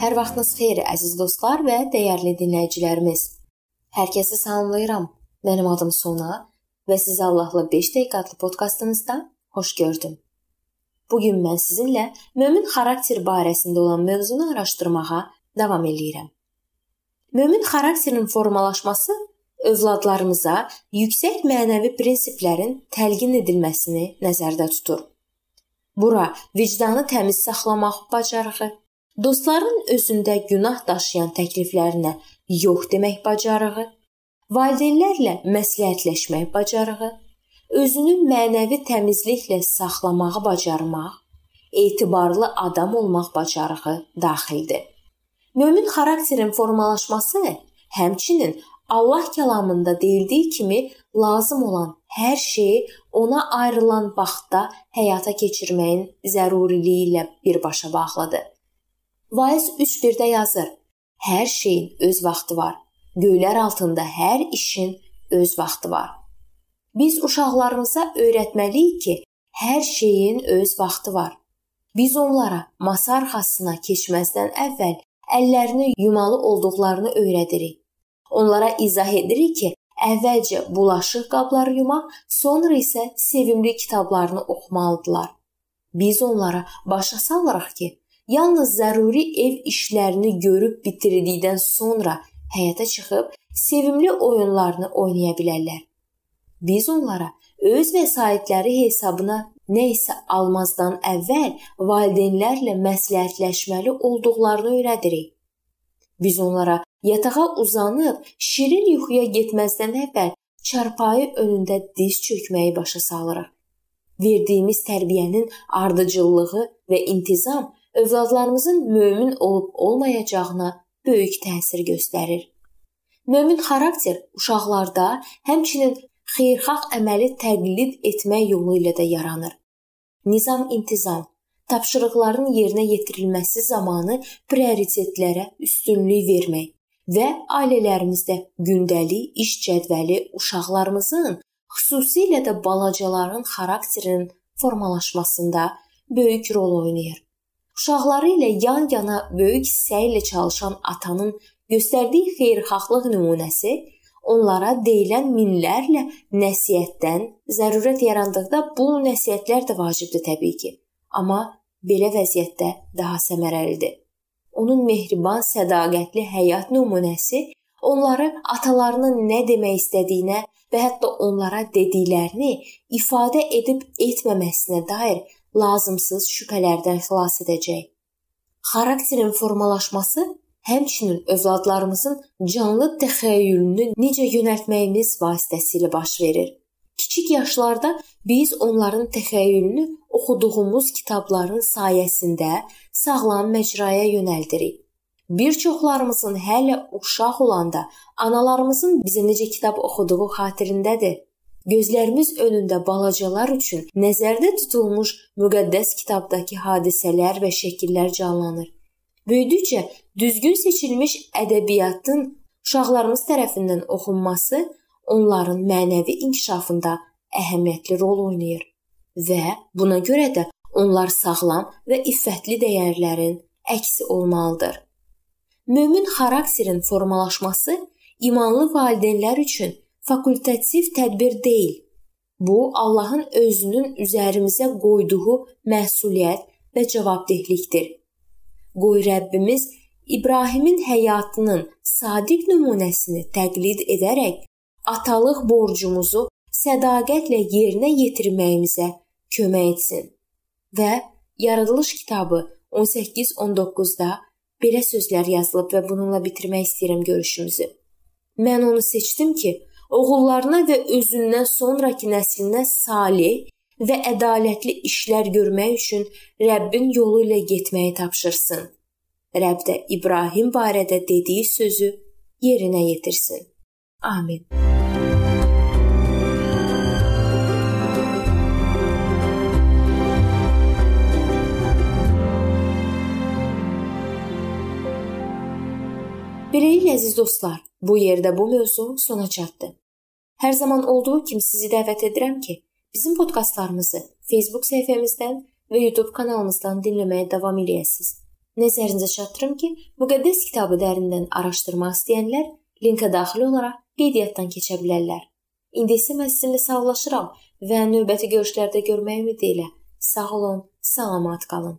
Hər vaxtınız xeyir əziz dostlar və dəyərli dinləyicilərimiz. Hər kəsi salamlayıram. Mənim adım Sona və sizi Allahla 5 dəqiqə adlı podkastımızda xoş gördüm. Bu gün mən sizinlə mömin xarakter barəsində olan mövzunu araşdırmağa davam eləyirəm. Mömin xarakterin formalaşması övladlarımıza yüksək mənəvi prinsiplərin təlqin edilməsini nəzərdə tutur. Bura vicdanı təmiz saxlamaq bacarığı, Dostların özündə günah daşıyan təkliflərinə yox demək bacarığı, valideynlərlə məsləhətləşmək bacarığı, özünü mənəvi təmizliklə saxlamağı bacarmaq, etibarlı adam olmaq bacarığı daxildir. Mömin xarakterin formalaşması həmçinin Allah kəlamında deyildiyi kimi lazım olan hər şeyi ona ayrılan vaxtda həyata keçirməyin zəruriliyi ilə birbaşa bağlıdır. Vaiz 3:1-də yazır: Hər şeyin öz vaxtı var. Göylər altında hər işin öz vaxtı var. Biz uşaqlarımıza öyrətməliyik ki, hər şeyin öz vaxtı var. Biz onlara masa arxasına keçməzdən əvvəl əllərini yumalı olduqlarını öyrədirik. Onlara izah edirik ki, əvvəlcə bulaşıq qabları yumaq, sonra isə sevimli kitablarını oxumalıdılar. Biz onlara başa salırıq ki, yalnız zəruri ev işlərini görüb bitirdikdən sonra həyata çıxıb sevimli oyunlarını oynaya bilərlər. Biz onlara öz vəsaitləri hesabına nə isə almazdan əvvəl valideynlərlə məsləhətləşməli olduqlarını öyrədirik. Biz onlara yatağa uzanıb şirin yuxuya getməzdən əvvəl çarpayı önündə diz çökməyi başa salırıq. Verdiyimiz tərbiyənin ardıcıllığı və intizam övladlarımızın mömin olub olmayacağına böyük təsir göstərir. Mömin xarakter uşaqlarda həmçinin xeyirxah əməli təqlid etmək yolu ilə də yaranır. Nizam-intizam, tapşırıqların yerinə yetirilməsi zamanı prioritetlərə üstünlük vermək və ailələrimizdə gündəlik iş cədvəli uşaqlarımızın, xüsusilə də balacaların xarakterinin formalaşmasında böyük rol oynayır. Uşaqları ilə yan-yana böyük hissə ilə çalışan atanın göstərdiyi xeyirxahlıq nümunəsi onlara deyilən minlərlə nəsihətdən zərurət yarandıqda bu nəsihətlər də vacibdir təbii ki. Amma belə vəziyyətdə daha səmərəlidir. Onun mehriban, sədaqətli həyat nümunəsi onları atalarının nə demək istədiyinə və hətta onlara dediklərini ifadə edib etməməsinə dair lazımsız şübhələrdən xilas edəcək. Xarakterin formalaşması həmçinin övladlarımızın canlı təxəyyülünü necə yönəltməyimiz vasitəsilə baş verir. Kiçik yaşlarda biz onların təxəyyülünü oxuduğumuz kitabların sayəsində sağlam məcraya yönəldirik. Bir çoxlarımızın hələ uşaq olanda analarımızın bizə necə kitab oxuduğu xatirindədir. Gözlərimiz önündə balacalar üçün nəzərdə tutulmuş müqəddəs kitabdakı hadisələr və şəkillər canlanır. Böyüdükcə düzgün seçilmiş ədəbiyyatın uşaqlarımız tərəfindən oxunması onların mənəvi inkişafında əhəmiyyətli rol oynayır və buna görə də onlar sağlam və iffətli dəyərlərin əksi olmalıdır. Mömin xarakterin formalaşması imanlı valideynlər üçün fakultativ tədbir deyil. Bu Allahın özünün üzərimizə qoyduğu məsuliyyət və cavabdehlikdir. Qoy Rəbbimiz İbrahimin həyatının sadiq nümunəsini təqlid edərək atalıq borcumuzu sədaqətlə yerinə yetirməyimizə kömək etsin. Və Yaradılış kitabı 18-19-da belə sözlər yazılıb və bununla bitirmək istəyirəm görüşümüzü. Mən onu seçdim ki, oğullarına və özündən sonrakı nəslinə salih və ədalətli işlər görmək üçün Rəbbin yolu ilə getməyi tapşırsın. Rəbb də İbrahim barədə dediyi sözü yerinə yetirsin. Amin. Beləliklə əziz dostlar, bu yerdə bu mövzu sona çatdı. Hər zaman olduğu kimi sizi dəvət edirəm ki, bizim podkastlarımızı Facebook səhifəmizdən və YouTube kanalımızdan dinləməyə davam eləyəsiniz. Nəzərinizə çatdırım ki, müqəddəs kitabı dərindən araşdırmaq istəyənlər linkə daxil olaraq qeydiyyatdan keçə bilərlər. İndi isə mən sizinlə sağollaşıram və növbəti görüşlərdə görməyə ümid ilə. Sağ olun, salamat qalın.